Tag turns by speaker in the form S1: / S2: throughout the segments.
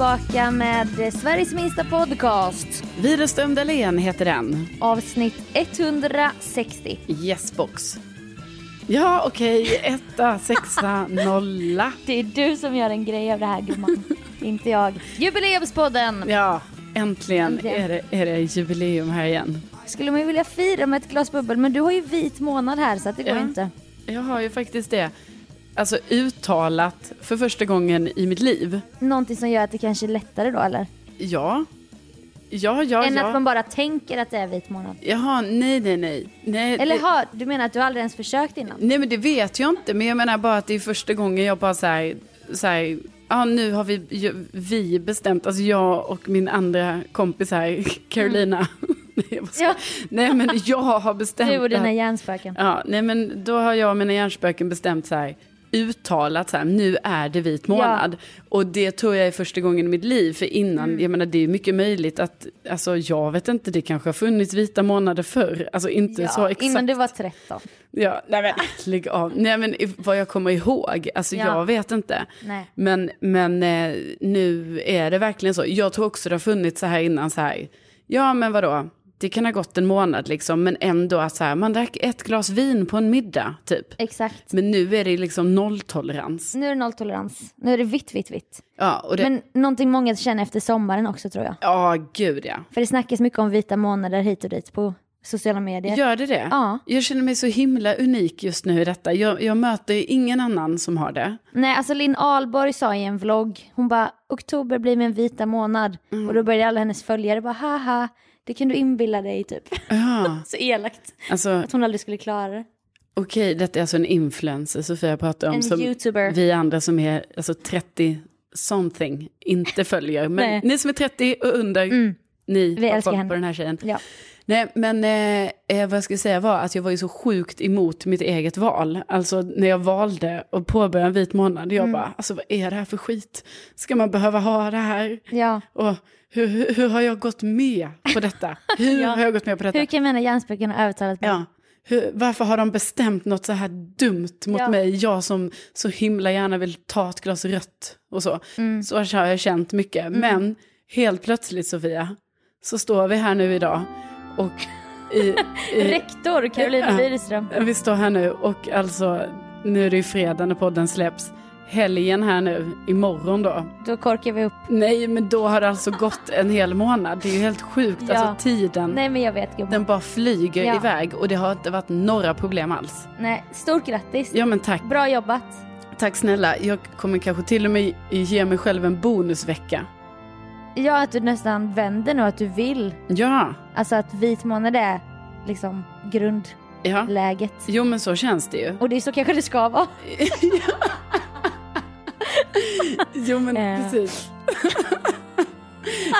S1: tillbaka med Sveriges minsta podcast.
S2: Widerström Dahlén heter den.
S1: Avsnitt 160.
S2: Yesbox. Ja, okej. Etta, sexa, nolla.
S1: Det är du som gör en grej av det här gumman. Inte jag. Jubileumspodden!
S2: Ja, äntligen,
S1: Äntligen.
S2: Är, det, är det jubileum här igen.
S1: Skulle man ju vilja fira med ett glas bubbel men du har ju vit månad här så att det går
S2: Ja.
S1: inte.
S2: Jag har ju faktiskt det. Alltså uttalat för första gången i mitt liv.
S1: Någonting som gör att det kanske är lättare då eller?
S2: Ja. Ja, ja,
S1: Än att
S2: ja.
S1: man bara tänker att det är vit månad.
S2: Jaha, nej, nej, nej. nej
S1: Eller
S2: det,
S1: har, du menar att du aldrig ens försökt innan?
S2: Nej, men det vet jag inte. Men jag menar bara att det är första gången jag bara så här, så här ja nu har vi, vi bestämt, alltså jag och min andra kompis här, Carolina. Skojar.
S1: Ja.
S2: nej, men jag har bestämt.
S1: Du och dina
S2: att-
S1: hjärnspöken.
S2: Ja, nej men då har jag och mina hjärnspöken bestämt så här, uttalat så här, nu är det vit månad. Och det tror jag är första gången i mitt liv, för innan,
S1: Mm.
S2: jag menar det är mycket möjligt att, alltså jag vet inte, det kanske har funnits vita månader förr, alltså inte så exakt.
S1: innan du var 13.
S2: Ja, nej men lägg av. Nej men vad jag kommer ihåg, alltså
S1: Ja.
S2: jag vet inte.
S1: Nej.
S2: Men, men eh, nu är det verkligen så. Jag tror också det har funnits så här innan så här, ja men vadå, det kan ha gått en månad liksom, men ändå att så här, man drack ett glas vin på en middag typ.
S1: Exakt.
S2: Men nu är det liksom nolltolerans.
S1: Nu är det nolltolerans. Nu är det vitt, vitt, vitt.
S2: Ja, och det,
S1: Men någonting många känner efter sommaren också tror jag.
S2: ja gud ja.
S1: För det snackas mycket om vita månader hit och dit på sociala medier.
S2: Gör det det?
S1: Ja.
S2: Jag känner mig så himla unik just nu i detta. Jag, jag möter ingen annan som har det.
S1: Nej, alltså Linn Ahlborg sa i en vlogg, hon bara oktober blir min vita månad.
S2: Mm.
S1: Och då började alla hennes följare bara haha, det kan du inbilla dig typ.
S2: Ja,
S1: Så elakt.
S2: alltså
S1: Att hon aldrig skulle klara det.
S2: Okej, detta är alltså en influencer Sofia pratar om.
S1: En
S2: som
S1: YouTuber.
S2: Vi andra som är alltså 30 something inte följer. Men.
S1: Mm.
S2: ni som är 30 och under, ni
S1: Vi
S2: har koll på den här tjejen.
S1: Ja.
S2: Nej, men eh, eh, vad jag ska säga var att jag var ju så sjukt emot mitt eget val. Alltså när jag valde att påbörja en vit månad. Jag
S1: Mm.
S2: bara, alltså vad är det här för skit? Ska man behöva ha det här?
S1: ja.
S2: Och hur, hur, hur har jag gått med på detta? Hur
S1: Ja.
S2: har jag gått med på detta?
S1: Hur kan mina hjärnspöken ha övertalat mig?
S2: Ja. Hur, varför har de bestämt något så här dumt mot
S1: Ja.
S2: mig? Jag som så himla gärna vill ta ett glas rött och så.
S1: Mm.
S2: Så har jag känt mycket. Men helt plötsligt Sofia, så står vi här nu idag och i, i,
S1: Rektor Carolina
S2: Ja.
S1: Widerström.
S2: vi står här nu och alltså nu är det ju fredag när podden släpps. Helgen här nu, imorgon då.
S1: Då korkar vi upp.
S2: Nej men då har det alltså gått en hel månad. Det är ju helt sjukt,
S1: Ja.
S2: alltså tiden.
S1: Nej men jag vet gumman.
S2: Den bara flyger
S1: Ja.
S2: iväg och det har inte varit några problem alls.
S1: Nej, stort grattis.
S2: Ja men tack.
S1: Bra jobbat.
S2: Tack snälla. Jag kommer kanske till och med ge mig själv en bonusvecka.
S1: Ja, att du nästan vänder nu, att du vill.
S2: Ja,
S1: Alltså att vit månad är liksom grundläget.
S2: ja. Jo men så känns det ju.
S1: Och det är så kanske det ska vara.
S2: Jo men
S1: Eh.
S2: precis.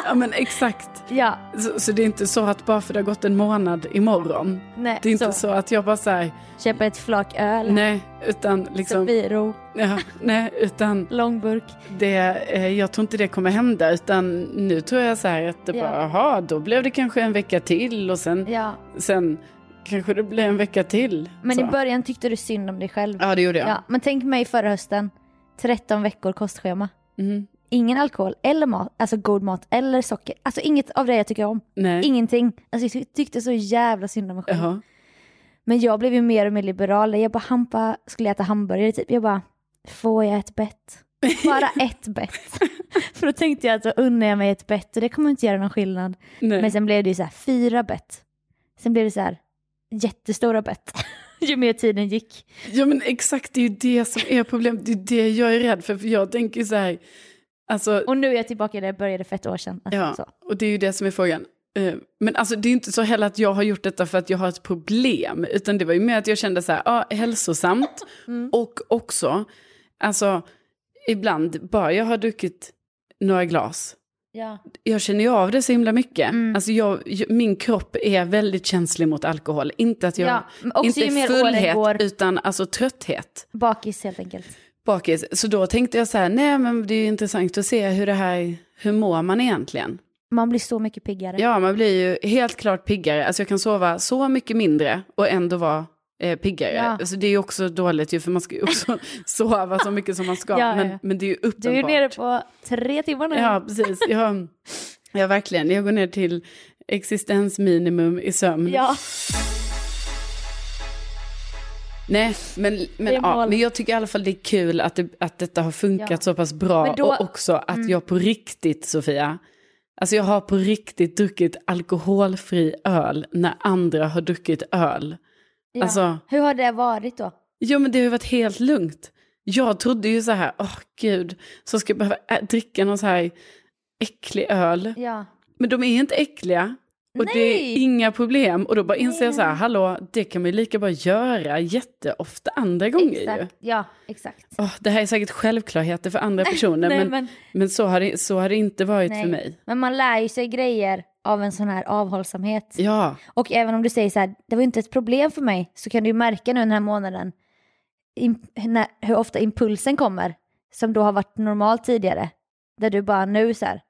S2: ja men exakt.
S1: Ja,
S2: Så, så det är inte så att bara för det har gått en månad imorgon.
S1: nej.
S2: Det är inte
S1: så.
S2: så, att jag bara säger
S1: Köper ett flak öl.
S2: nej, utan liksom,
S1: Sofiero,
S2: ja, nej, utan
S1: långburk.
S2: det, eh, jag tror inte det kommer hända, utan nu tror jag så här att det
S1: Ja.
S2: bara, jaha, då blev det kanske en vecka till och sen,
S1: Ja,
S2: sen kanske det blir en vecka till.
S1: men
S2: så.
S1: i början tyckte du synd om dig själv.
S2: Ja, det gjorde jag.
S1: Ja, men tänk mig förra hösten. 13 veckor kostschema.
S2: Mm.
S1: Ingen alkohol eller mat, alltså god mat eller socker. Alltså inget av det jag tycker om.
S2: Nej.
S1: Ingenting. Alltså jag ty- tyckte så jävla synd om mig själv.
S2: Jaha.
S1: Men jag blev ju mer och mer liberal. Jag bara, Hampa skulle äta hamburgare typ. Jag bara, får jag ett bett? Bara ett bett. För då tänkte jag att då unnar jag mig ett bett och det kommer inte göra någon skillnad.
S2: Nej.
S1: Men sen blev det ju så här fyra bett. Sen blev det så här jättestora bett. ju mer tiden gick.
S2: Ja men exakt, det är ju det som är problemet. Det är det jag är rädd för. För jag tänker så här, alltså,
S1: Och nu är jag tillbaka där jag började för ett år sedan. Alltså,
S2: ja,
S1: så.
S2: och det är ju det som är frågan. Eh, Men alltså det är inte så heller att jag har gjort detta för att jag har ett problem. Utan det var ju mer att jag kände så här, ja, hälsosamt.
S1: Mm.
S2: Och också, alltså ibland, bara jag har druckit några glas.
S1: Ja.
S2: Jag känner ju av det så himla mycket.
S1: Mm.
S2: Alltså jag, min kropp är väldigt känslig mot alkohol. Inte att jag,
S1: Ja,
S2: inte fullhet,
S1: går.
S2: utan alltså trötthet.
S1: Bakis helt enkelt.
S2: Bakis. Så då tänkte jag så här, nej men det är ju intressant att se hur det här, hur mår man egentligen?
S1: Man blir så mycket piggare.
S2: Ja, man blir ju helt klart piggare. Alltså jag kan sova så mycket mindre och ändå vara eh, piggare.
S1: Ja.
S2: Alltså, det är ju också dåligt ju för man ska ju också sova så mycket som man ska.
S1: Ja,
S2: men,
S1: ja.
S2: men det är ju
S1: Du
S2: uppenbart.
S1: är nere på tre timmar nu.
S2: Ja, precis. Jag, ja, verkligen. Jag går ner till existensminimum i sömn.
S1: Ja.
S2: Nej, men, men, ja, men jag tycker i alla fall det är kul att, det, att detta har funkat
S1: Ja.
S2: så pass bra.
S1: Då- Mm.
S2: Och också att jag på riktigt, Sofia, alltså jag har på riktigt druckit alkoholfri öl när andra har druckit öl.
S1: Ja.
S2: Alltså,
S1: Hur har det varit då?
S2: jo men det har varit helt lugnt. Jag trodde ju så här, åh gud, så ska jag behöva ä- dricka någon så här äcklig öl.
S1: Ja.
S2: Men de är inte äckliga. Och det
S1: Nej.
S2: är inga problem. Och då bara inser jag så här, hallå, det kan man ju lika bra göra jätteofta andra gånger ju.
S1: Exakt. Ja, exakt.
S2: Åh, det här är säkert självklarheter för andra personer,
S1: Nej,
S2: men, men...
S1: men,
S2: så, har det, så har det inte varit
S1: Nej.
S2: för mig.
S1: men man lär ju sig grejer av en sån här avhållsamhet.
S2: Ja,
S1: Och även om du säger så här, det var inte ett problem för mig, så kan du ju märka nu den här månaden im- när, hur ofta impulsen kommer, som då har varit normalt tidigare. Där du bara nu så här,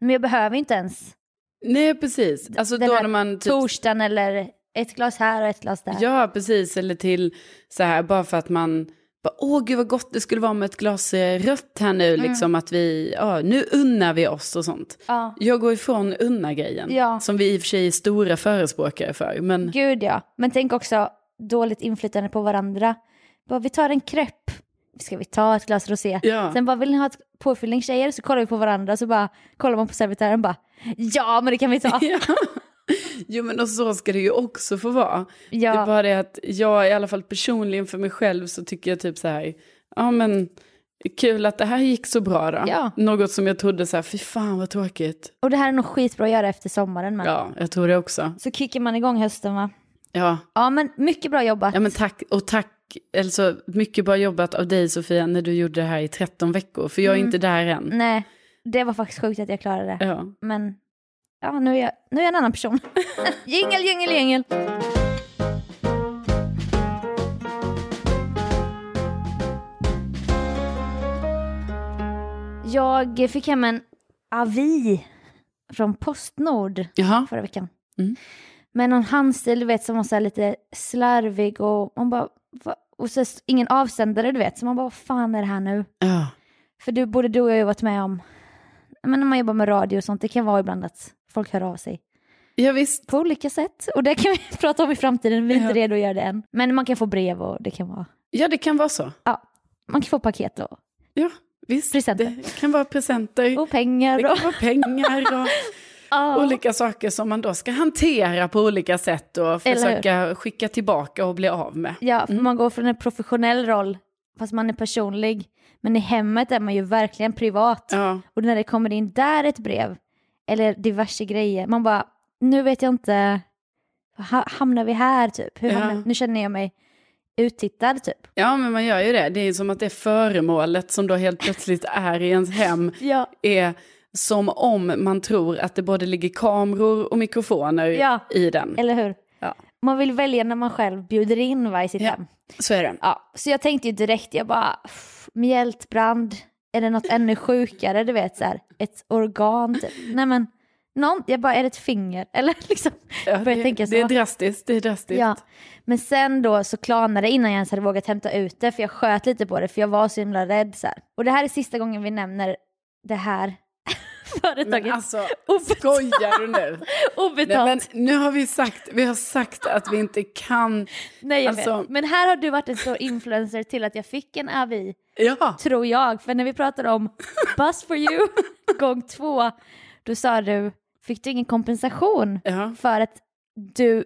S1: men jag behöver inte ens
S2: nej precis. Alltså
S1: Den
S2: då när man... Typ,
S1: torsdagen eller ett glas här och ett glas där.
S2: ja, precis. Eller till så här, bara för att man... Bara, Åh gud vad gott det skulle vara med ett glas eh, rött här nu,
S1: Mm.
S2: liksom att vi, ja, nu unnar vi oss och sånt.
S1: Ja.
S2: Jag går ifrån unna-grejen,
S1: Ja.
S2: som vi i och för sig är stora förespråkare för. Men
S1: Gud ja. Men tänk också dåligt inflytande på varandra. Bara, vi tar en krepp. Ska vi ta ett glas rosé?
S2: Ja.
S1: Sen bara, vill ni ha ett påfyllning tjejer? Så kollar vi på varandra så bara kollar man på servitören och bara, ja men det kan vi ta.
S2: Ja. Jo men och så ska det ju också få vara. Det är
S1: Ja,
S2: bara det att jag i alla fall personligen för mig själv så tycker jag typ så här, ja men kul att det här gick så bra då.
S1: Ja.
S2: Något som jag trodde så här, fy fan vad tråkigt.
S1: och det här är nog skitbra att göra efter sommaren. Men.
S2: Ja, jag tror det också.
S1: Så kickar man igång hösten va?
S2: Ja,
S1: Ja men mycket bra jobbat.
S2: ja men tack och tack. Alltså mycket bra jobbat av dig Sofia när du gjorde det här i 13 veckor. För jag är
S1: Mm.
S2: inte där än.
S1: Nej, det var faktiskt sjukt att jag klarade det.
S2: Ja.
S1: Men ja, nu är jag, nu är jag en annan person. jingel, jingel, jingel. Jag fick hem en avi från Postnord
S2: Jaha.
S1: förra veckan.
S2: Mm.
S1: Med någon handstil du vet som var så lite slarvig och man bara, va? och så ingen avsändare du vet. Så man bara, vad fan är det här nu?
S2: Ja.
S1: För du, både du och jag har varit med om, men när man jobbar med radio och sånt, det kan vara ibland att folk hör av sig
S2: ja visst.
S1: på olika sätt. Och det kan vi prata om i framtiden, vi är inte
S2: Ja.
S1: redo att göra det än. Men man kan få brev och det kan vara,
S2: Ja det kan vara så.
S1: ja, man kan få paket och,
S2: Ja visst.
S1: Presenter.
S2: Det kan vara presenter.
S1: och pengar
S2: Det
S1: och,
S2: kan vara pengar och
S1: ja.
S2: olika saker som man då ska hantera på olika sätt och försöka skicka tillbaka och bli av med.
S1: Ja, för man går från en professionell roll, fast man är personlig. Men i hemmet är man ju verkligen privat.
S2: Ja,
S1: Och när det kommer in där ett brev, eller diverse grejer, man bara, nu vet jag inte, ha, hamnar vi här typ? Hur
S2: Ja.
S1: nu känner jag mig uttittad typ.
S2: ja, men man gör ju det. Det är som att det föremålet som då helt plötsligt är i ens hem
S1: Ja.
S2: är som om man tror att det både ligger kameror och mikrofoner
S1: Ja.
S2: i den.
S1: Eller hur?
S2: Ja.
S1: Man vill välja när man själv bjuder in va, i sitt
S2: Ja.
S1: hem.
S2: Så är det.
S1: Ja, så jag tänkte ju direkt, jag bara, "Pff, mjältbrand, är det något ännu sjukare, du vet så här, ett organ typ. Nej men, någon, jag bara, är det ett finger? Eller liksom,
S2: Ja, det,
S1: tänka så.
S2: det är drastiskt. Det är drastiskt.
S1: Ja, men sen då så klarnade det innan jag ens hade vågat hämta ut det, för jag sköt lite på det, för jag var så himla rädd så här. Och det här är sista gången vi nämner det här företaget.
S2: Men alltså,
S1: Obetalt.
S2: skojar du nu? Nej,
S1: Obetalt.
S2: men nu har vi sagt, vi har sagt att vi inte kan.
S1: Nej, jag
S2: alltså-
S1: vet. Men här har du varit en stor influencer till att jag fick en AVI,
S2: Ja,
S1: tror jag. För när vi pratade om Buzz for you gång två, då sa du, fick du ingen kompensation
S2: ja,
S1: för att du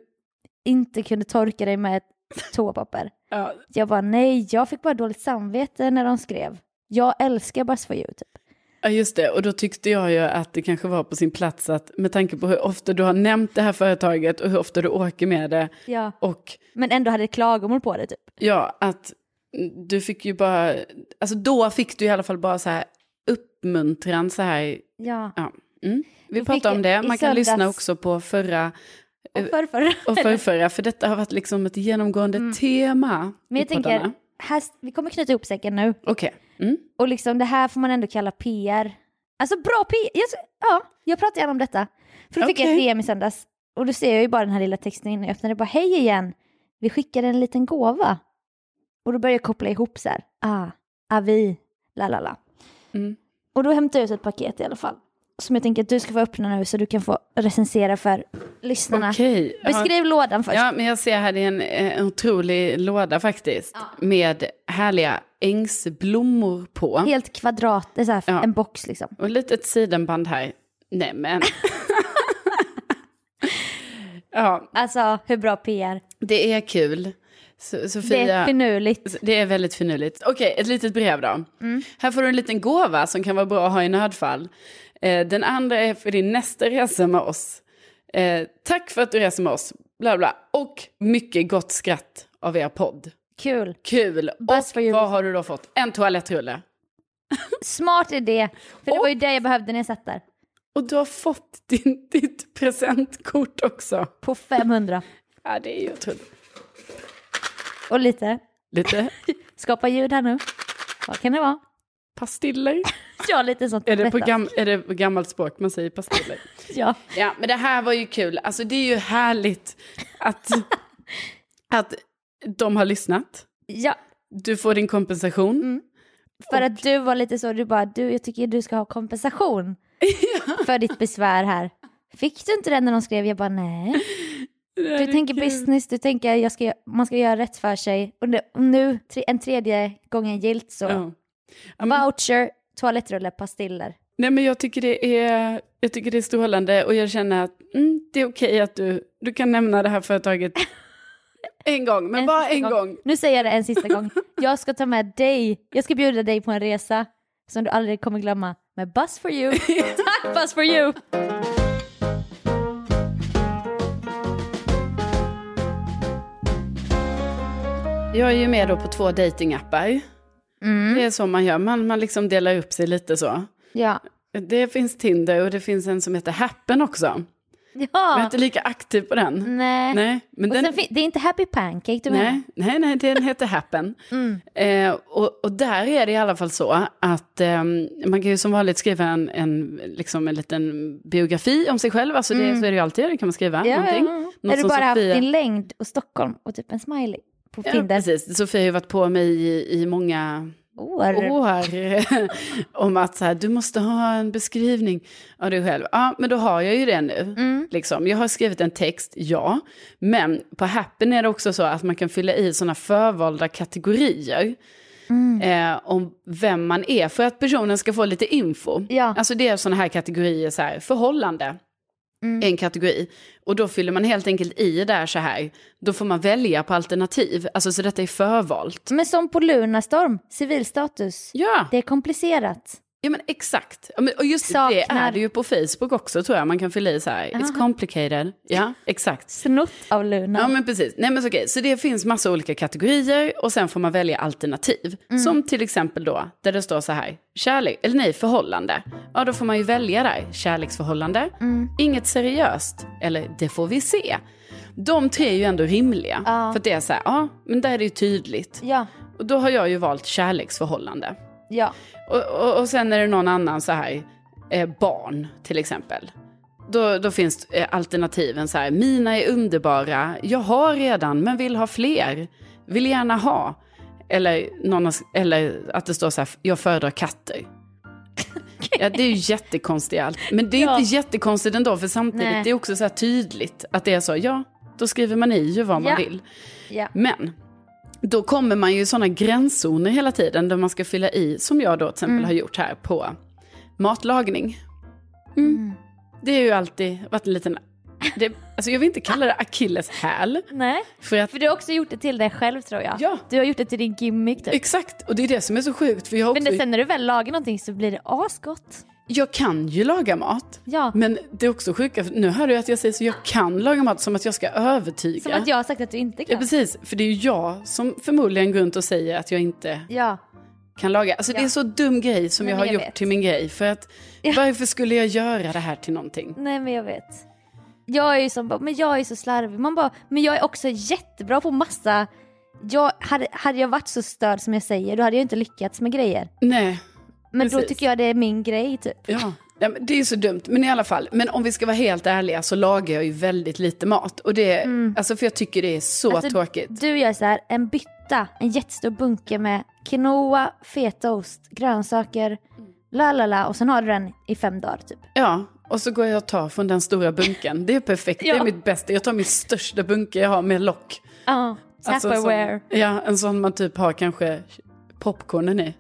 S1: inte kunde torka dig med ett toapapper?
S2: ja.
S1: Jag bara nej, jag fick bara dåligt samvete när de skrev. Jag älskar Buzz for you typ.
S2: Ja just det, och då tyckte jag ju att det kanske var på sin plats att med tanke på hur ofta du har nämnt det här företaget och hur ofta du åker med det
S1: Ja.
S2: och
S1: Men ändå hade klagomål på det typ.
S2: ja, att du fick ju bara, alltså då fick du i alla fall bara så här uppmuntran så här,
S1: Ja.
S2: ja. Mm. Vi
S1: Då
S2: pratar om det, man kan lyssna
S1: söndags-
S2: också på förra
S1: Och förrförra.
S2: och förrförra, för detta har varit liksom ett genomgående tema.
S1: Mm. Men
S2: i
S1: jag tänker, här, vi kommer knyta ihop säcken nu.
S2: Okej, mm.
S1: Och liksom det här får man ändå kalla PR. Alltså bra PR. Jag, ja, jag pratar gärna om detta. För då fick jag ett. DM i söndags. Och då ser jag ju bara den här lilla texten innan jag öppnar det. Bara hej igen. vi skickar en liten gåva. Och då börjar jag koppla ihop så här, ah, avi, la la la.
S2: Mm.
S1: Och då hämtar jag ut ett paket i alla fall. Som jag tänker att du ska få öppna nu så du kan få recensera för lyssnarna.
S2: Ja.
S1: Beskriv lådan först.
S2: Ja, men jag ser här, det är en, eh, en otrolig låda faktiskt. Med härliga ängsblommor på.
S1: Helt kvadrat, det är så här,
S2: Ja.
S1: en box liksom.
S2: Och ett litet sidenband här. Nej men. ja,
S1: Alltså hur bra PR.
S2: det är kul. So-
S1: Det
S2: Sofia.
S1: är finurligt.
S2: Det är väldigt finurligt. Okej, ett litet brev då. Här får du en liten gåva som kan vara bra att ha i nödfall. Eh, den andra är för din nästa resa med oss. Eh, tack för att du reser med oss. Bla bla. Och mycket gott skratt av er podd.
S1: Kul.
S2: Kul.
S1: For
S2: Och vad har du då fått? En toalettrulle.
S1: Smart idé. För det
S2: Och-
S1: var ju det jag behövde när jag satt där.
S2: Och du har fått din, ditt presentkort också.
S1: På 500.
S2: Ja, det är ju otroligt.
S1: Och lite.
S2: Lite
S1: Skapa ljud här nu. Vad kan det vara?
S2: Pastiller.
S1: Ja, lite sånt.
S2: Är det, på gam, är det på gammalt språk man säger pastiller?
S1: Ja.
S2: Ja, men det här var ju kul. Alltså det är ju härligt att, att de har lyssnat.
S1: ja,
S2: Du får din kompensation.
S1: Mm. för att du var lite så, du bara, du, jag tycker du ska ha kompensation för ditt besvär här. Fick du inte den när de skrev? Jag bara, nej. Du tänker business, du tänker jag ska, man ska göra rätt för sig. Och nu, och nu en tredje gången gilt så.
S2: Ja. Men,
S1: Voucher, toalettrulle, pastiller.
S2: nej, men jag tycker, det är, jag tycker det är strålande och jag känner att mm, det är okej att du, du kan nämna det här företaget en gång, men
S1: En
S2: bara en gång.
S1: Nu säger jag det en sista gång. Jag ska ta med dig, jag ska bjuda dig på en resa som du aldrig kommer glömma med Bus for you. Tack Bus for you!
S2: Jag är ju med då på två datingappar.
S1: Mm.
S2: Det är så man gör, man, man liksom delar upp sig lite så.
S1: Ja.
S2: Det finns Tinder och det finns en som heter Happen också. Jag är
S1: Ja.
S2: inte lika aktiv på den.
S1: Nej.
S2: Nej, men den,
S1: det är inte Happy Pancake du menar?
S2: nej, nej, nej, den heter Happen.
S1: Mm.
S2: Eh, och, och där är det i alla fall så att ehm, man kan ju som vanligt skriva en, en, liksom en liten biografi om sig själv. Alltså det, så är det ju alltid, det kan man skriva
S1: Mm. Ja,
S2: någonting.
S1: ja, ja.
S2: Något
S1: Är du bara haft
S2: Sofia-
S1: din längd och Stockholm och typ en smiley på
S2: Ja,
S1: Tinder?
S2: precis. Sofia har ju varit på mig i, i många
S1: År.
S2: år om att så här, du måste ha en beskrivning av dig själv. Ja, men då har jag ju det nu.
S1: Mm.
S2: Liksom. Jag har skrivit en text, ja. Men på Happen är det också så att man kan fylla i sådana förvalda kategorier.
S1: Mm.
S2: Eh, om vem man är, för att personen ska få lite info.
S1: Ja.
S2: Alltså det är sådana här kategorier, så här, förhållande.
S1: Mm.
S2: En kategori. Och då fyller man helt enkelt i där så här. Då får man välja på alternativ. Alltså så detta är förvalt.
S1: Men som på Lunarstorm, civilstatus.
S2: Ja.
S1: Det är komplicerat.
S2: Ja men exakt. Och just det
S1: Saknar-
S2: är det ju på Facebook också tror jag. Man kan fylla i så här, it's complicated. Ja, exakt.
S1: Snott av Luna.
S2: Ja men precis. Nej men så okej, så det finns massa olika kategorier och sen får man välja alternativ. Som till exempel då, där det står så här, kärlek, eller nej, förhållande. Ja då får man ju välja där, kärleksförhållande, inget seriöst, eller det får vi se. De tre är ju ändå rimliga.
S1: Ja.
S2: För att det är så här, ja men där är det ju tydligt.
S1: Ja,
S2: Och då har jag ju valt kärleksförhållande.
S1: Ja.
S2: Och, och, och sen är det någon annan så här, eh, barn till exempel. Då, då finns eh, alternativen så här, mina är underbara, jag har redan men vill ha fler, vill gärna ha. Eller, någon, eller att det står så här, jag föredrar katter. Ja, det är ju jättekonstigt allt. Men det är
S1: Ja.
S2: inte jättekonstigt ändå, för samtidigt
S1: Nej.
S2: det är också så här tydligt att det är så, ja, då skriver man i ju vad man
S1: Ja.
S2: vill.
S1: ja.
S2: Men då kommer man ju i sådana gränszoner hela tiden där man ska fylla i, som jag då till exempel
S1: Mm.
S2: har gjort här på matlagning. Mm. Det är ju alltid varit en liten, det, alltså jag vill inte kalla det akilles häl.
S1: Nej,
S2: För att,
S1: för du har också gjort det till dig själv tror jag.
S2: Ja.
S1: Du har gjort det till din gimmick typ.
S2: exakt, och det är det som är så sjukt. För jag, har
S1: Men
S2: också,
S1: det, sen när du väl lagar någonting så blir det asgott.
S2: Jag kan ju laga mat.
S1: Ja,
S2: Men det är också sjuka, nu hör du att jag säger så jag kan laga mat som att jag ska övertyga.
S1: som att jag har sagt att du inte
S2: Ja
S1: kan.
S2: precis, för det är ju jag som förmodligen går runt och säger att jag inte
S1: Ja,
S2: kan laga. Alltså det är
S1: Ja.
S2: så dum grej som
S1: Nej,
S2: jag har
S1: jag
S2: gjort
S1: vet.
S2: till min grej. För att
S1: Ja.
S2: varför skulle jag göra det här till någonting?
S1: nej men jag vet. Jag är ju som men jag är så slarvig. Man bara, men jag är också jättebra på massa. Jag, hade, hade jag varit så störd som jag säger, då hade jag inte lyckats med grejer.
S2: Nej,
S1: Men då
S2: Precis.
S1: tycker jag det är min grej typ.
S2: ja. Ja, det är så dumt, men i alla fall. Men om vi ska vara helt ärliga så lagar jag ju väldigt lite mat. Och det, alltså för jag tycker det är så
S1: Alltså,
S2: tråkigt.
S1: Du gör så här, en bytta, en jättestor bunke med quinoa, fetaost, grönsaker, la la la och sen har du den i fem dagar typ.
S2: Ja, och så går jag och tar från den stora bunken. Det är perfekt, det är
S1: Ja.
S2: mitt bästa. Jag tar min största bunke jag har med lock.
S1: Ja,
S2: Alltså,
S1: Tupperware.
S2: ja, en sån man typ har kanske popcornen i.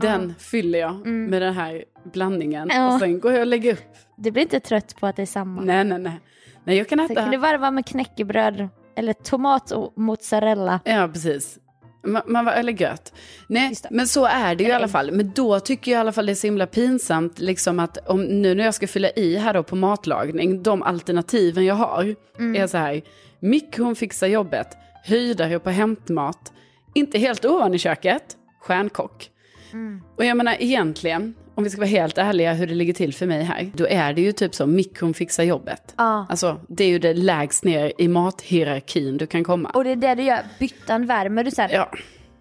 S2: Den fyller jag med den här blandningen.
S1: Mm.
S2: Och sen går jag och lägger upp.
S1: Du blir inte trött på att det är samma.
S2: Nej, nej, nej. Nej, jag kan
S1: Sen kan du
S2: äta...
S1: varva med knäckebröd eller tomat och mozzarella.
S2: Ja, precis. Man, man var, eller gött. Nej, men så är det ju i alla fall. Men då tycker jag i alla fall det är så himla pinsamt, liksom att om, nu när jag ska fylla i här då på matlagning, de alternativen jag har
S1: Mm.
S2: är så här, mikron fixar jobbet, höjdare på hämtmat, inte helt ovan i köket, stjärnkock.
S1: Mm.
S2: Och jag menar egentligen, om vi ska vara helt ärliga hur det ligger till för mig här, då är det ju typ så, mikron fixar jobbet.
S1: Ja.
S2: Alltså, det är ju det lägst ner i mathierarkin du kan komma.
S1: Och det är det du gör, byttan värmer du här,
S2: Ja.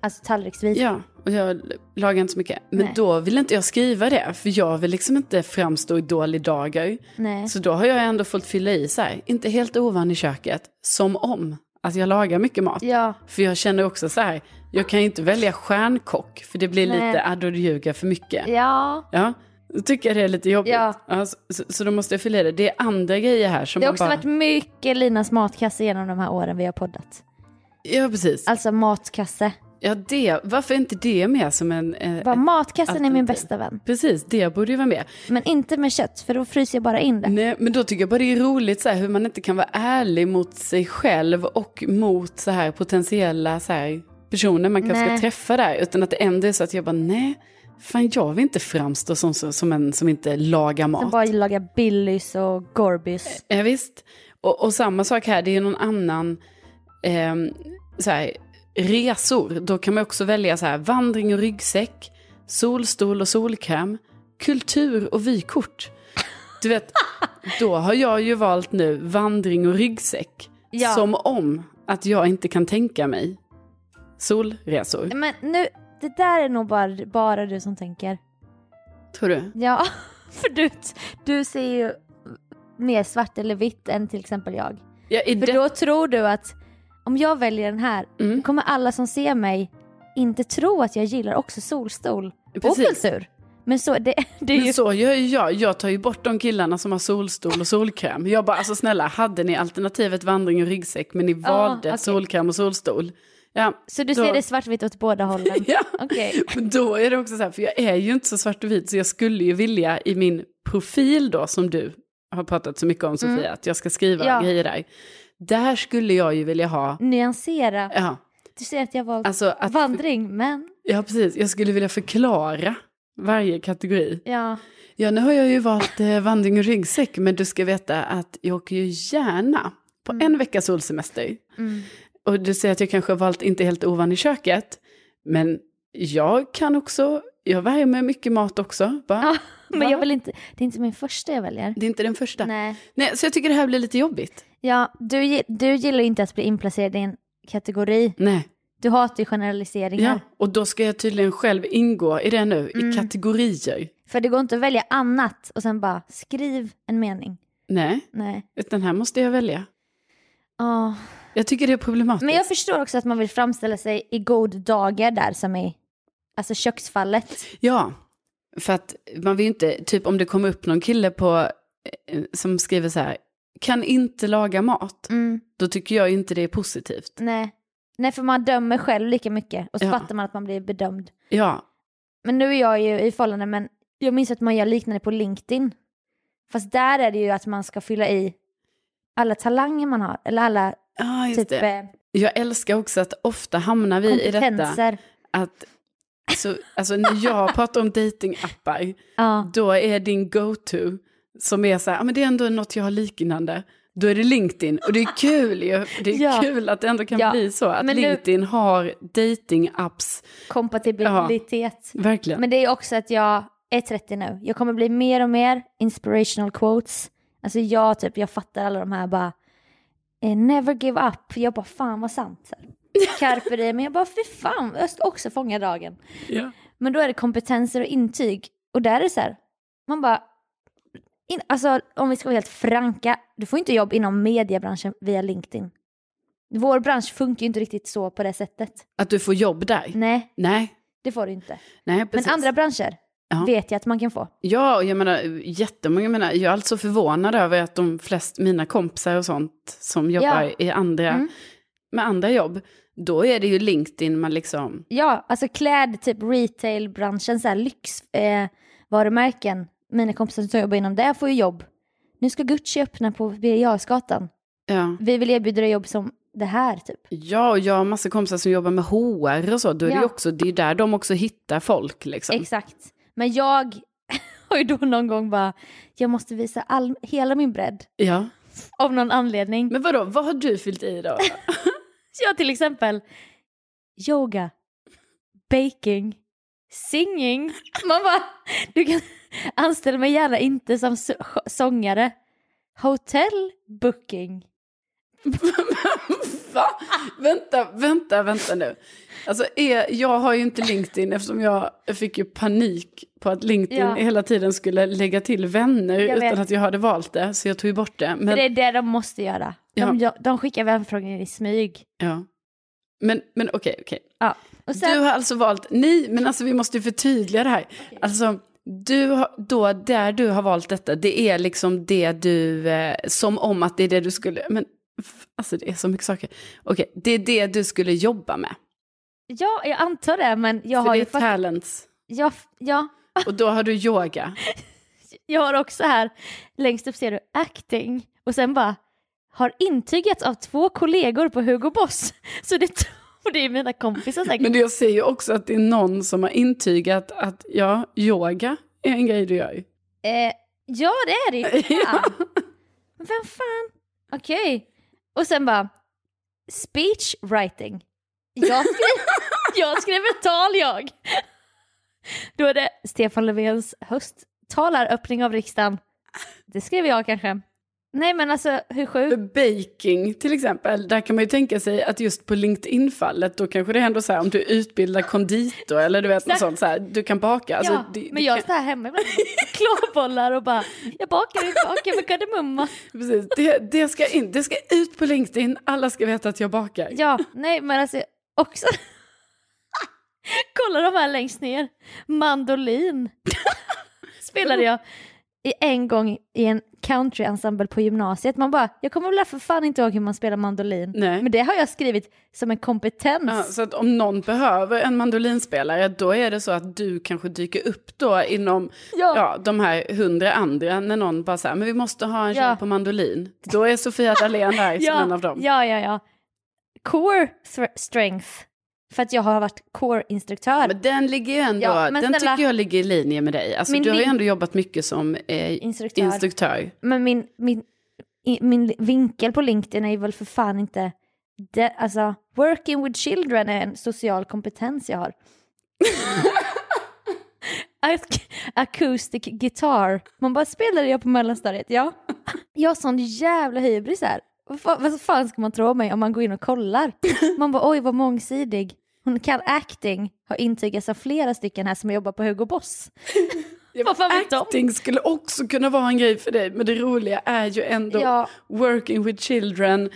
S1: alltså tallriksvis.
S2: Ja, och jag lagar inte så mycket. Men
S1: Nej.
S2: då vill inte jag skriva det, för jag vill liksom inte framstå i dålig dagar.
S1: Nej.
S2: Så då har jag ändå fått fylla i så här, inte helt ovan i köket, som om att jag lagar mycket mat.
S1: Ja,
S2: För jag känner också så här, jag kan ju inte välja stjärnkock, för det blir
S1: Nej.
S2: lite, ah, då ljuger för mycket.
S1: ja.
S2: Ja, då tycker jag det är lite jobbigt.
S1: Ja.
S2: så, så, så då måste jag fylla i det. Det är andra grejer här som
S1: Det har också
S2: bara...
S1: varit mycket Linas matkasse genom de här åren vi har poddat.
S2: Ja, precis.
S1: Alltså matkasse.
S2: Ja, det, varför är inte det med som en... Eh,
S1: Bara, matkassen är min bästa vän.
S2: Precis, det borde ju vara med.
S1: Men inte med kött, för då fryser jag bara in det.
S2: Nej, men då tycker jag bara det är roligt så här, hur man inte kan vara ärlig mot sig själv och mot så här potentiella så här, personer man kanske ska träffa där. Utan att det ändå är så att jag bara, nej, fan jag vill inte framstå som, som, som en som inte lagar mat.
S1: bara laga Billys och Gorbys.
S2: Ja, visst. Och, och samma sak här, det är någon annan ehm, så här, resor. Då kan man också välja så här, vandring och ryggsäck, solstol och solkräm, kultur och vykort. Du vet, då har jag ju valt nu vandring och ryggsäck.
S1: Ja.
S2: Som om att jag inte kan tänka mig solresor.
S1: Men nu, det där är nog bara, bara du som tänker.
S2: Tror du?
S1: Ja, för du, du ser ju mer svart eller vitt än till exempel jag.
S2: Ja,
S1: För
S2: det,
S1: då tror du att om jag väljer den här,
S2: Mm.
S1: kommer alla som ser mig inte tro att jag gillar också solstol och
S2: Precis.
S1: kultur. Men så, det, det är ju...
S2: Men så gör ju jag. Jag tar ju bort de killarna som har solstol och solkräm. Jag bara, alltså snälla, hade ni alternativet vandring och ryggsäck men ni valde
S1: okej.
S2: solkräm och solstol? Ja,
S1: Så du
S2: då-
S1: ser det svartvitt åt båda hållen?
S2: Ja,
S1: Okej.
S2: men då är det också så här, för jag är ju inte så svart och vit så jag skulle ju vilja i min profil då som du har pratat så mycket om Sofia, att jag ska skriva
S1: Mm. Ja.
S2: grejer där. Där skulle jag ju vilja ha,
S1: Nyansera.
S2: ja,
S1: Du ser att jag valt
S2: alltså att,
S1: vandring, men
S2: ja precis, jag skulle vilja förklara varje kategori.
S1: ja.
S2: Ja, nu har jag ju valt eh, vandring och ryggsäck, men du ska veta att jag åker ju gärna på en veckas solsemester.
S1: Mm.
S2: Och du säger att jag kanske har valt inte helt ovan i köket, men jag kan också, jag värmer mycket mat också. Bara,
S1: Ja, men jag vill inte, det är inte min första jag väljer.
S2: Det är inte den första. Nej.
S1: Nej.
S2: så jag tycker det här blir lite jobbigt.
S1: Ja, du, du gillar inte att bli inplacerad i en kategori.
S2: Nej.
S1: Du hatar ju generaliseringar.
S2: Ja, och då ska jag tydligen själv ingå i det nu,
S1: Mm.
S2: i kategorier.
S1: För det går inte att välja annat och sen bara skriv en mening.
S2: Nej,
S1: Nej.
S2: utan här måste jag välja.
S1: Ja.
S2: Jag tycker det är problematiskt.
S1: Men jag förstår också att man vill framställa sig i god dagar där som i alltså köksfallet.
S2: Ja, för att man vill ju inte, typ om det kommer upp någon kille på, eh, som skriver så här, kan inte laga mat,
S1: Mm.
S2: då tycker jag inte det är positivt.
S1: Nej. Nej, för man dömer själv lika mycket och så
S2: Ja.
S1: fattar man att man blir bedömd.
S2: Ja,
S1: Men nu är jag ju i förhållande, men jag minns att man gör liknande på LinkedIn. Fast där är det ju att man ska fylla i alla talanger man har, eller alla
S2: just
S1: typ
S2: det.
S1: eh,
S2: Jag älskar också att ofta hamnar vi i detta, att så, alltså när jag pratar om datingappar,
S1: Ja.
S2: då är din go-to, som är så här, "Ja, men det är ändå något jag har liknande. Då är det LinkedIn och det är kul ju. Det är
S1: Ja.
S2: kul att det ändå kan
S1: Ja.
S2: bli så. Att
S1: Men nu-
S2: LinkedIn har datingapps,
S1: Kompatibilitet.
S2: verkligen.
S1: Men det är också att jag är 30 nu. Jag kommer bli mer och mer inspirational quotes. Alltså jag typ, jag fattar alla de här bara eh, never give up. Jag bara fan vad sant. Carpe diem. Men jag bara fy fan, jag ska också fånga dagen.
S2: Ja.
S1: Men då är det kompetenser och intyg. Och där är det så här, man bara In, alltså om vi ska vara helt franka, du får inte jobb inom mediebranschen via LinkedIn. Vår bransch funkar ju inte riktigt så på det sättet.
S2: Att du får jobb där?
S1: Nej,
S2: Nej.
S1: det får du inte.
S2: Nej, precis.
S1: Men andra branscher
S2: Ja.
S1: vet jag att man kan få.
S2: Ja, jag menar jättemånga, jag, menar, jag är alltså förvånad över att de flesta, mina kompisar och sånt som jobbar
S1: Ja.
S2: i andra,
S1: Mm.
S2: med andra jobb, då är det ju LinkedIn man liksom,
S1: Ja, alltså kläd, typ retailbranschen, så här lyxvarumärken. Eh, varumärken. Mina kompisar som jobbar inom det får ju jobb. Nu ska Gucci öppna på Birger
S2: ja.
S1: Vi vill erbjuda dig jobb som det här typ.
S2: Ja, och jag har massa kompisar som jobbar med HR och så, då är det
S1: Ja.
S2: ju också, det är där de också hittar folk liksom.
S1: Exakt. Men jag har ju då någon gång bara, jag måste visa all, hela min bredd.
S2: Ja.
S1: Av någon anledning.
S2: Men vadå, vad har du fyllt i då?
S1: Jag till exempel yoga, baking, singing. Man bara, du kan anställa mig gärna inte som så- sångare. Hotel booking.
S2: Va? Vänta, vänta, vänta nu. Alltså, är, jag har ju inte LinkedIn eftersom jag fick ju panik på att LinkedIn
S1: Ja.
S2: hela tiden skulle lägga till vänner utan att jag hade valt det. Så jag tog ju bort det.
S1: För
S2: Men,
S1: det är det de måste göra. De,
S2: Ja.
S1: de skickar vänförfrågningar i smyg.
S2: ja. men, men okej, okej.
S1: Ja. Och sen,
S2: Du har alltså valt, nej, men alltså vi måste ju förtydliga det här. Alltså, du då, där du har valt detta, det är liksom det du, eh, som om att det är det du skulle, men alltså det är så mycket saker. Okej, det är det du skulle jobba med.
S1: ja, jag antar det, men jag
S2: För
S1: har
S2: det
S1: ju fakt-
S2: talents.
S1: ja, ja,
S2: Och då har du yoga.
S1: jag har också här, längst upp ser du acting. Och sen bara, har intygats av två kollegor på Hugo Boss. Så det, och det är mina kompisar säkert.
S2: Men jag ser ju också att det är någon som har intygat att ja, yoga är en grej du gör.
S1: Eh, ja, det är det ju. Men Vem fan? Okej. Och sen bara, speech writing. Jag skrev, jag skrev ett tal jag. Då är det Stefan Löfvens hösttalaröppning av riksdagen. Det skrev jag kanske. Nej men alltså hur sjukt?
S2: baking till exempel, där kan man ju tänka sig att just på LinkedIn-fallet, då kanske det ändå så här om du utbildar konditor eller du vet något sånt så här, du kan baka. Alltså,
S1: ja,
S2: det,
S1: men jag
S2: kan,
S1: står här hemma ibland och klåbollar och bara, jag bakar inte bakar med kardemumma.
S2: precis, det, det, ska in, det ska ut på LinkedIn, alla ska veta att jag bakar.
S1: Ja, nej men alltså också. Kolla de här längst ner. Mandolin. Spelade jag en gång i en country-ensemble på gymnasiet. Man bara, jag kommer väl för fan inte ihåg hur man spelar mandolin.
S2: Nej.
S1: Men det har jag skrivit som en kompetens.
S2: Ja, så att om någon behöver en mandolinspelare, då är det så att du kanske dyker upp då inom
S1: Ja.
S2: ja. de här hundra andra, när någon bara säger men vi måste ha en tjej
S1: Ja.
S2: på mandolin. Då är Sofia Dalén där som en av dem.
S1: ja, ja, ja. Core strength. För att jag har varit core-instruktör.
S2: Men den ligger ju ändå,
S1: Ja, men
S2: den
S1: snälla-
S2: tycker jag ligger i linje med dig. Alltså, du har ju ändå jobbat mycket som eh,
S1: Instruktör.
S2: instruktör.
S1: Men min, min, min vinkel på LinkedIn är ju väl för fan inte... Det, alltså, working with children är en social kompetens jag har. Ac- Acoustic guitar. Man bara spelade jag på mellanstadiet, ja. Jag har sån jävla hybris här. Vad fa- Vad fan ska man tro om mig om man går in och kollar? Man bara oj vad mångsidig. Hon kan acting, har intygats av flera stycken här som jobbar på Hugo Boss. De?
S2: Acting skulle också kunna vara en grej för dig, men det roliga är ju ändå
S1: Ja.
S2: working with children,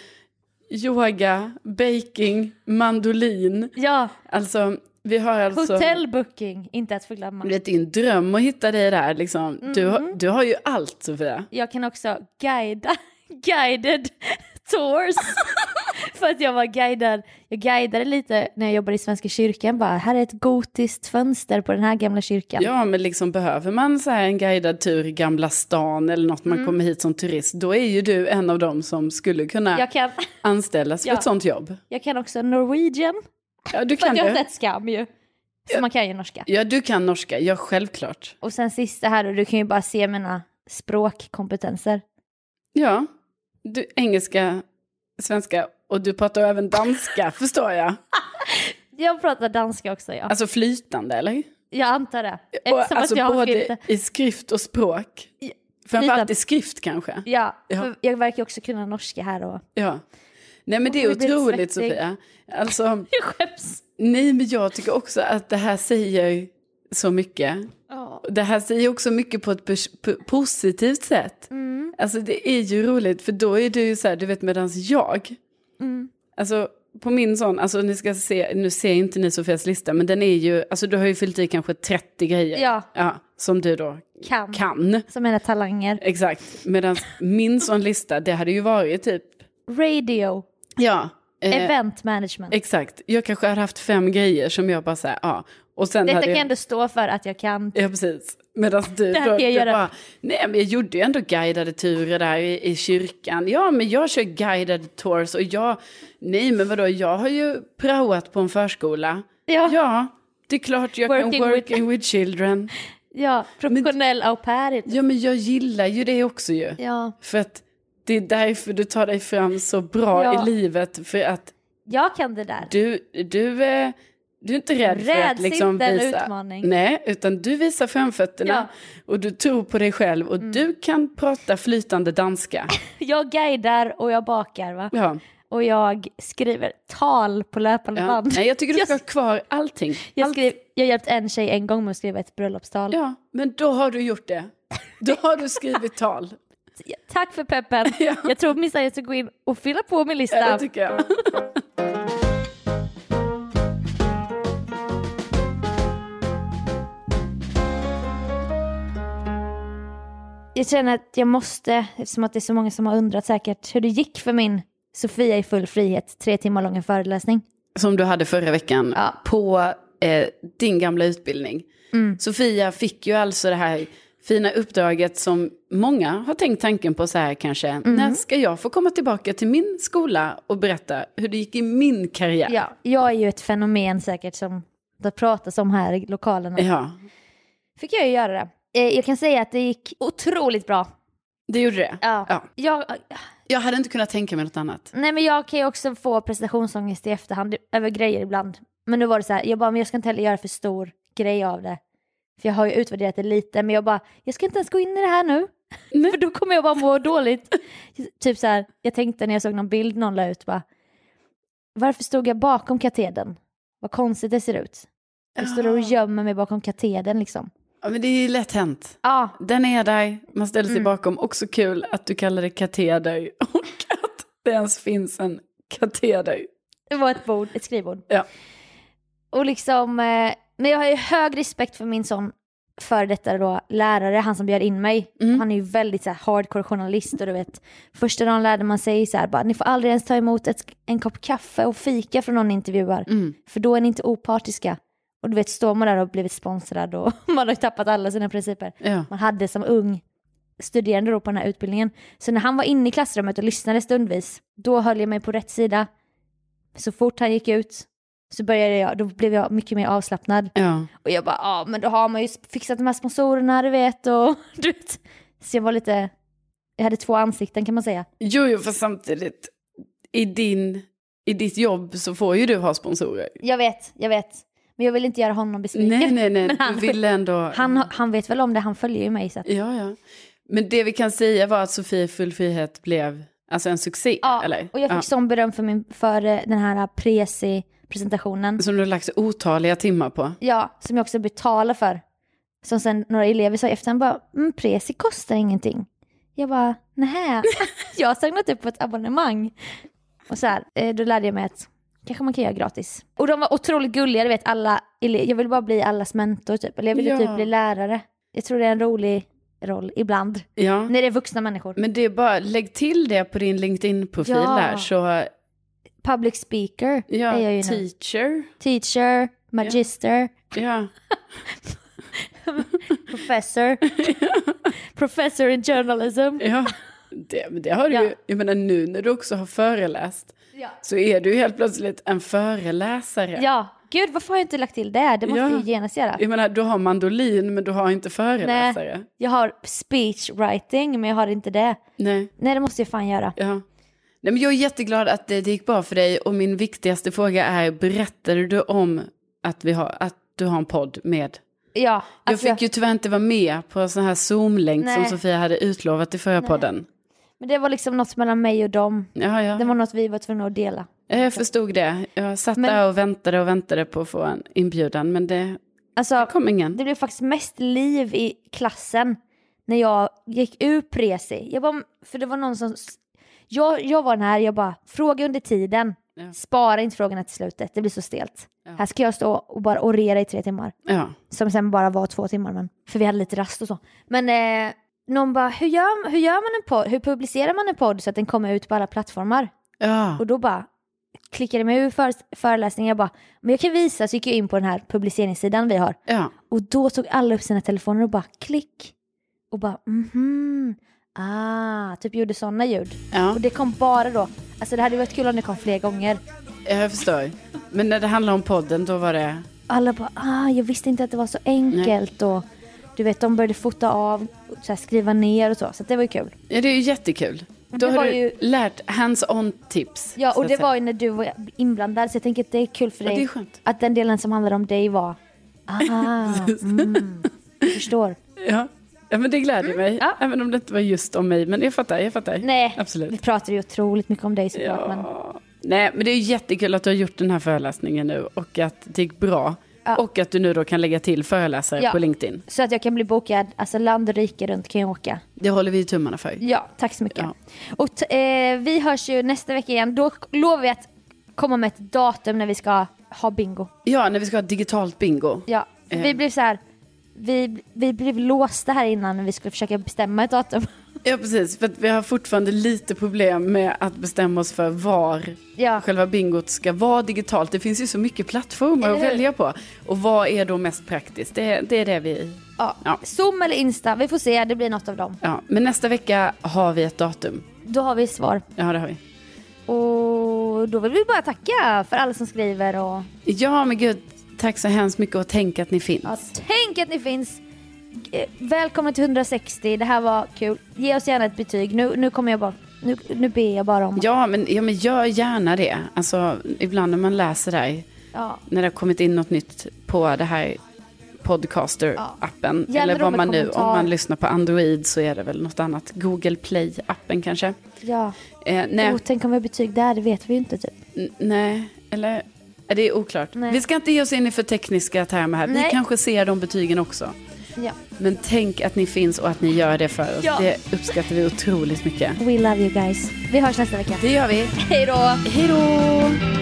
S2: yoga, baking, mandolin.
S1: Ja,
S2: Alltså, vi har alltså...
S1: hotellbooking, inte att förglömma.
S2: Du vet, din dröm att hitta dig där liksom. Du, har,
S1: Mm.
S2: du har ju allt Sofia.
S1: Jag kan också guida, guided tours. För att jag var guidad, jag guidade lite när jag jobbade i Svenska kyrkan, bara här är ett gotiskt fönster på den här gamla kyrkan.
S2: Ja, men liksom behöver man så en guidad tur i Gamla stan eller något man kommer hit som turist, då är ju du en av dem som skulle kunna
S1: Mm. Kan,
S2: anställas för
S1: Ja.
S2: ett sånt jobb.
S1: jag kan också Norwegian,
S2: Ja, du
S1: för
S2: kan
S1: att jag har sett Skam ju. Så man kan ju norska.
S2: Ja, du kan norska, ja självklart.
S1: Och sen sista här, och du kan ju bara se mina språkkompetenser.
S2: Ja, du, engelska, svenska och du pratar även danska, förstår jag.
S1: Jag pratar danska också, ja.
S2: Alltså flytande, eller?
S1: Jag antar det.
S2: Och,
S1: Eftersom
S2: alltså
S1: att jag skrivit
S2: både
S1: det.
S2: i skrift och språk. Framförallt i skrift kanske.
S1: Ja,
S2: Ja.
S1: jag verkar också kunna norska här och...
S2: Ja. Nej men det är otroligt. Sofia. Alltså,
S1: Jag skäms.
S2: nej men jag tycker också att det här säger så mycket.
S1: Ja.
S2: det här säger också mycket på ett positivt sätt.
S1: Mm.
S2: Alltså det är ju roligt för då är du ju så här, du vet medans jag,
S1: Mm.
S2: alltså på min sån, alltså ni ska se, nu ser inte ni Sofias lista, men den är ju, alltså du har ju fyllt i kanske 30 grejer.
S1: Ja.
S2: som du då
S1: Kan.
S2: kan.
S1: Som mina talanger.
S2: Exakt, medan min sån lista, det hade ju varit typ,
S1: Radio.
S2: ja. eh,
S1: Event management.
S2: Exakt, jag kanske hade haft fem grejer som jag bara säger, ja. Och sen
S1: Detta
S2: hade
S1: kan
S2: jag
S1: ändå stå för att jag kan.
S2: Ja, precis. Medan du, då, du
S1: göra.
S2: bara, nej men jag gjorde ju ändå guidade turer där i, i kyrkan. Ja, men jag kör guided tours och jag, nej men vadå, jag har ju praoat på en förskola.
S1: Ja, ja.
S2: Ja, det är klart jag
S1: Working
S2: kan
S1: with-
S2: working with children.
S1: professionell au pair.
S2: Ja, men jag gillar ju det också ju.
S1: Ja.
S2: För att det är därför du tar dig fram så bra
S1: Ja.
S2: i livet. För att
S1: Jag kan det där.
S2: du, du, eh, du är inte rädd för att
S1: Räds
S2: liksom
S1: inte en
S2: visa.
S1: utmaning.
S2: Nej, utan du visar framfötterna
S1: Ja. Mm.
S2: och du tror på dig själv och du kan prata flytande danska.
S1: Jag guidar och jag bakar va?
S2: Ja.
S1: Och jag skriver tal på löpande
S2: Ja.
S1: band.
S2: Nej, jag tycker du ska ha kvar allting.
S1: Jag,
S2: Allt-
S1: skrev, jag hjälpte en tjej en gång med att skriva ett bröllopstal.
S2: Ja, men då har du gjort det. Då har du skrivit tal.
S1: Tack för peppen.
S2: Ja.
S1: Jag tror minst jag ska gå in och fylla på min lista.
S2: Ja, det tycker jag.
S1: Jag känner att jag måste, eftersom att det är så många som har undrat säkert hur det gick för min Sofia i full frihet, tre timmar långa föreläsning.
S2: Som du hade förra veckan
S1: Ja.
S2: på eh, din gamla utbildning.
S1: Mm.
S2: Sofia fick ju alltså det här fina uppdraget som många har tänkt tanken på så här kanske.
S1: Mm.
S2: När ska jag få komma tillbaka till min skola och berätta hur det gick i min karriär?
S1: Ja, jag är ju ett fenomen säkert som det pratas om här i lokalerna.
S2: ja
S1: Fick jag ju göra det. Eh, Jag kan säga att det gick otroligt bra.
S2: det gjorde det.
S1: Ja.
S2: Ja.
S1: Jag,
S2: Jag hade inte kunnat tänka mig något annat.
S1: nej men jag kan ju också få prestationsångest i efterhand över grejer ibland. Men nu var det så här, jag bara, men jag ska inte heller göra för stor grej av det. För jag har ju utvärderat det lite, men jag bara, jag ska inte ens gå in i det här nu.
S2: Nej.
S1: för då kommer jag bara må dåligt. typ så här, jag tänkte när jag såg någon bild någon la ut bara, varför stod jag bakom katedern? Vad konstigt det ser ut. Jag står och
S2: Ja.
S1: gömmer mig bakom katedern liksom.
S2: Ja, men det är lätt hänt.
S1: Ja,
S2: Den är där, man ställer sig
S1: Mm.
S2: bakom. Också kul att du kallar det kateder och att det ens finns en kateder.
S1: det var ett bord, ett skrivbord.
S2: Ja.
S1: Och liksom, eh, men jag har ju hög respekt för min sån före detta då, lärare, han som bjöd in mig.
S2: Mm.
S1: Han är ju väldigt så här, hardcore journalist och du vet, första dagen lärde man sig så här, bara, ni får aldrig ens ta emot ett, en kopp kaffe och fika från någon ni intervjuar,
S2: Mm.
S1: för då är ni inte opartiska. Och du vet, står man där och blivit sponsrad och man har tappat alla sina principer
S2: Ja.
S1: man hade som ung studerande då på den här utbildningen. Så när han var inne i klassrummet och lyssnade stundvis, då höll jag mig på rätt sida. Så fort han gick ut så började jag, då blev jag mycket mer avslappnad.
S2: ja.
S1: Och jag bara, ja men då har man ju fixat de här sponsorerna du vet och du vet. Så jag var lite, jag hade två ansikten kan man säga.
S2: Jo, jo, för samtidigt, i, din, i ditt jobb så får ju du ha sponsorer.
S1: Jag vet, jag vet. Men jag vill inte göra honom besviken.
S2: Nej, nej, nej,
S1: Men han-
S2: du ville ändå...
S1: Han, han vet väl om det, han följer ju mig. Så att,
S2: Ja, ja. Men det vi kan säga var att Sofie Full Frihet blev alltså en succé,
S1: ja,
S2: eller?
S1: och jag fick
S2: Ja.
S1: sån beröm för, min, för eh, den här Prezi-presentationen.
S2: Som du har lagt otaliga timmar på.
S1: Ja, som jag också betalar för. Som sen några elever sa i efterhand bara, mm, Prezi kostar ingenting. Jag bara, nähä, jag har signat upp på ett abonnemang. Och så här, eh, då lärde jag mig att kanske man kan göra gratis. Och de var otroligt gulliga, du vet alla, jag vill bara bli allas mentor typ. Eller jag ville
S2: Ja.
S1: typ bli lärare. Jag tror det är en rolig roll ibland.
S2: Ja.
S1: När det är vuxna människor.
S2: Men det är bara, lägg till det på din LinkedIn-profil
S1: Ja.
S2: där. Så,
S1: Public speaker
S2: ja,
S1: är jag ju nu.
S2: teacher.
S1: Teacher, magister,
S2: Ja.
S1: professor. professor in journalism.
S2: ja. Det, men det har du ju, jag menar nu när du också har föreläst.
S1: Ja.
S2: Så är du helt plötsligt en föreläsare.
S1: Ja, gud varför har jag inte lagt till det? Det måste
S2: Ja.
S1: jag ju genast göra.
S2: Jag menar, du har mandolin men du har inte föreläsare.
S1: Jag har speech writing men jag har inte det.
S2: Nej.
S1: Nej det måste jag fan göra.
S2: Ja. Nej, men jag är jätteglad att det, det gick bra för dig och min viktigaste fråga är, berättade du om att, vi har, att du har en podd med?
S1: Ja,
S2: Jag
S1: alltså,
S2: fick ju tyvärr inte vara med på en sån här Zoom-länk som
S1: Nej.
S2: Sofia hade utlovat i förra podden.
S1: Men det var liksom något mellan mig och dem.
S2: Ja, ja.
S1: Det var något vi var tvungna att dela.
S2: Ja, Jag förstod det. Jag satt
S1: Men-
S2: där och väntade och väntade på att få en inbjudan, men det
S1: Alltså,
S2: Kom ingen.
S1: det blev faktiskt mest liv i klassen när jag gick ur presi. Jag bara, för det var någon som... Jag, jag var den här, jag bara, fråga under tiden.
S2: Ja.
S1: Spara inte frågorna till slutet, det blir så stelt.
S2: Ja.
S1: Här ska jag stå och bara orera i tre timmar.
S2: Ja.
S1: Som sen bara var två timmar, men, för vi hade lite rast och så. Men eh, någon bara, hur gör, hur gör man en podd? Hur publicerar man en podd så att den kommer ut på alla plattformar?
S2: Ja.
S1: Och då bara klickade mig ur för, föreläsningen. Jag bara, men jag kan visa. Så gick jag in på den här publiceringssidan vi har.
S2: ja.
S1: Och då tog alla upp sina telefoner och bara klick. Och bara mhm. Ah, typ gjorde sådana ljud.
S2: ja.
S1: Och det kom bara då. Alltså det hade varit kul om det kom fler gånger.
S2: Jag förstår. Men när det handlar om podden, då var det...
S1: Alla bara, ah, jag visste inte att det var så enkelt. Och du vet, de började fota av, så här, skriva ner och så. Så det var ju kul.
S2: Ja, det är ju jättekul. Då har du
S1: ju-
S2: lärt hands-on tips.
S1: Ja, och det var ju när du var inblandad. Så jag tänker att det är kul för
S2: Ja,
S1: dig.
S2: det är skönt.
S1: Att den delen som handlar om dig var, ah, mm, förstår.
S2: Ja. ja, men det gläder mig.
S1: Mm. Ja.
S2: Även om det inte var just om mig. Men jag fattar, jag fattar.
S1: Nej,
S2: Absolut.
S1: vi pratar ju otroligt mycket om dig såklart.
S2: Ja.
S1: Men,
S2: Nej, men det är jättekul att du har gjort den här föreläsningen nu och att det gick bra.
S1: Ja.
S2: Och att du nu då kan lägga till föreläsare
S1: Ja.
S2: på LinkedIn.
S1: så att jag kan bli bokad, alltså land och rike runt kan jag åka.
S2: Det håller vi tummarna för.
S1: Ja, tack så mycket.
S2: Ja.
S1: Och eh, vi hörs ju nästa vecka igen. Då lovar vi att komma med ett datum när vi ska ha bingo.
S2: Ja, när vi ska ha digitalt bingo.
S1: Ja,
S2: Eh.
S1: vi blev så här, vi, vi blev låsta här innan när vi skulle försöka bestämma ett datum.
S2: Ja, precis. För vi har fortfarande lite problem med att bestämma oss för var
S1: Ja,
S2: själva bingot ska vara digitalt. Det finns ju så mycket plattformar att välja på. Och vad är då mest praktiskt? Det, det är det vi...
S1: ja.
S2: Ja.
S1: Zoom eller Insta, vi får se, det blir något av dem.
S2: Ja, men nästa vecka har vi ett datum.
S1: Då har vi svar.
S2: Ja, det har vi.
S1: Och då vill vi bara tacka för alla som skriver och
S2: Ja, men gud, tack så hemskt mycket och tänk att ni finns.
S1: ja, tänk att ni finns. Eh, Välkomna till 160, det här var kul. Ge oss gärna ett betyg. Nu, nu kommer jag bara, nu, nu ber jag bara om
S2: Ja, men, ja, men gör gärna det. Alltså, ibland när man läser där,
S1: Ja.
S2: när det har kommit in något nytt på det här podcaster-appen.
S1: Gärna
S2: Eller vad man nu, om
S1: kommentar.
S2: man lyssnar på Android så är det väl något annat. Google Play-appen kanske.
S1: ja.
S2: Eh, nej,
S1: Oh, tänk om vi har betyg där, det vet vi ju inte typ.
S2: n- nej, eller är det är oklart.
S1: Nej.
S2: Vi ska inte ge oss in i för tekniska termer här. Vi
S1: Nej.
S2: kanske ser de betygen också.
S1: Ja.
S2: Men tänk att ni finns och att ni gör det för oss.
S1: Ja.
S2: Det uppskattar vi otroligt mycket.
S1: We love you guys. Vi hörs nästa vecka.
S2: Det gör vi.
S1: Hej då!
S2: Hej då!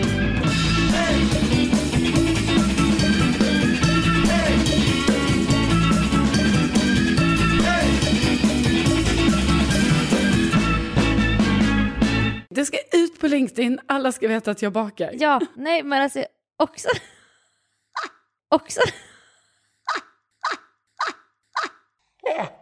S2: Det ska ut på LinkedIn. Alla ska veta att jag bakar.
S1: Ja, nej men alltså också... också... Yeah.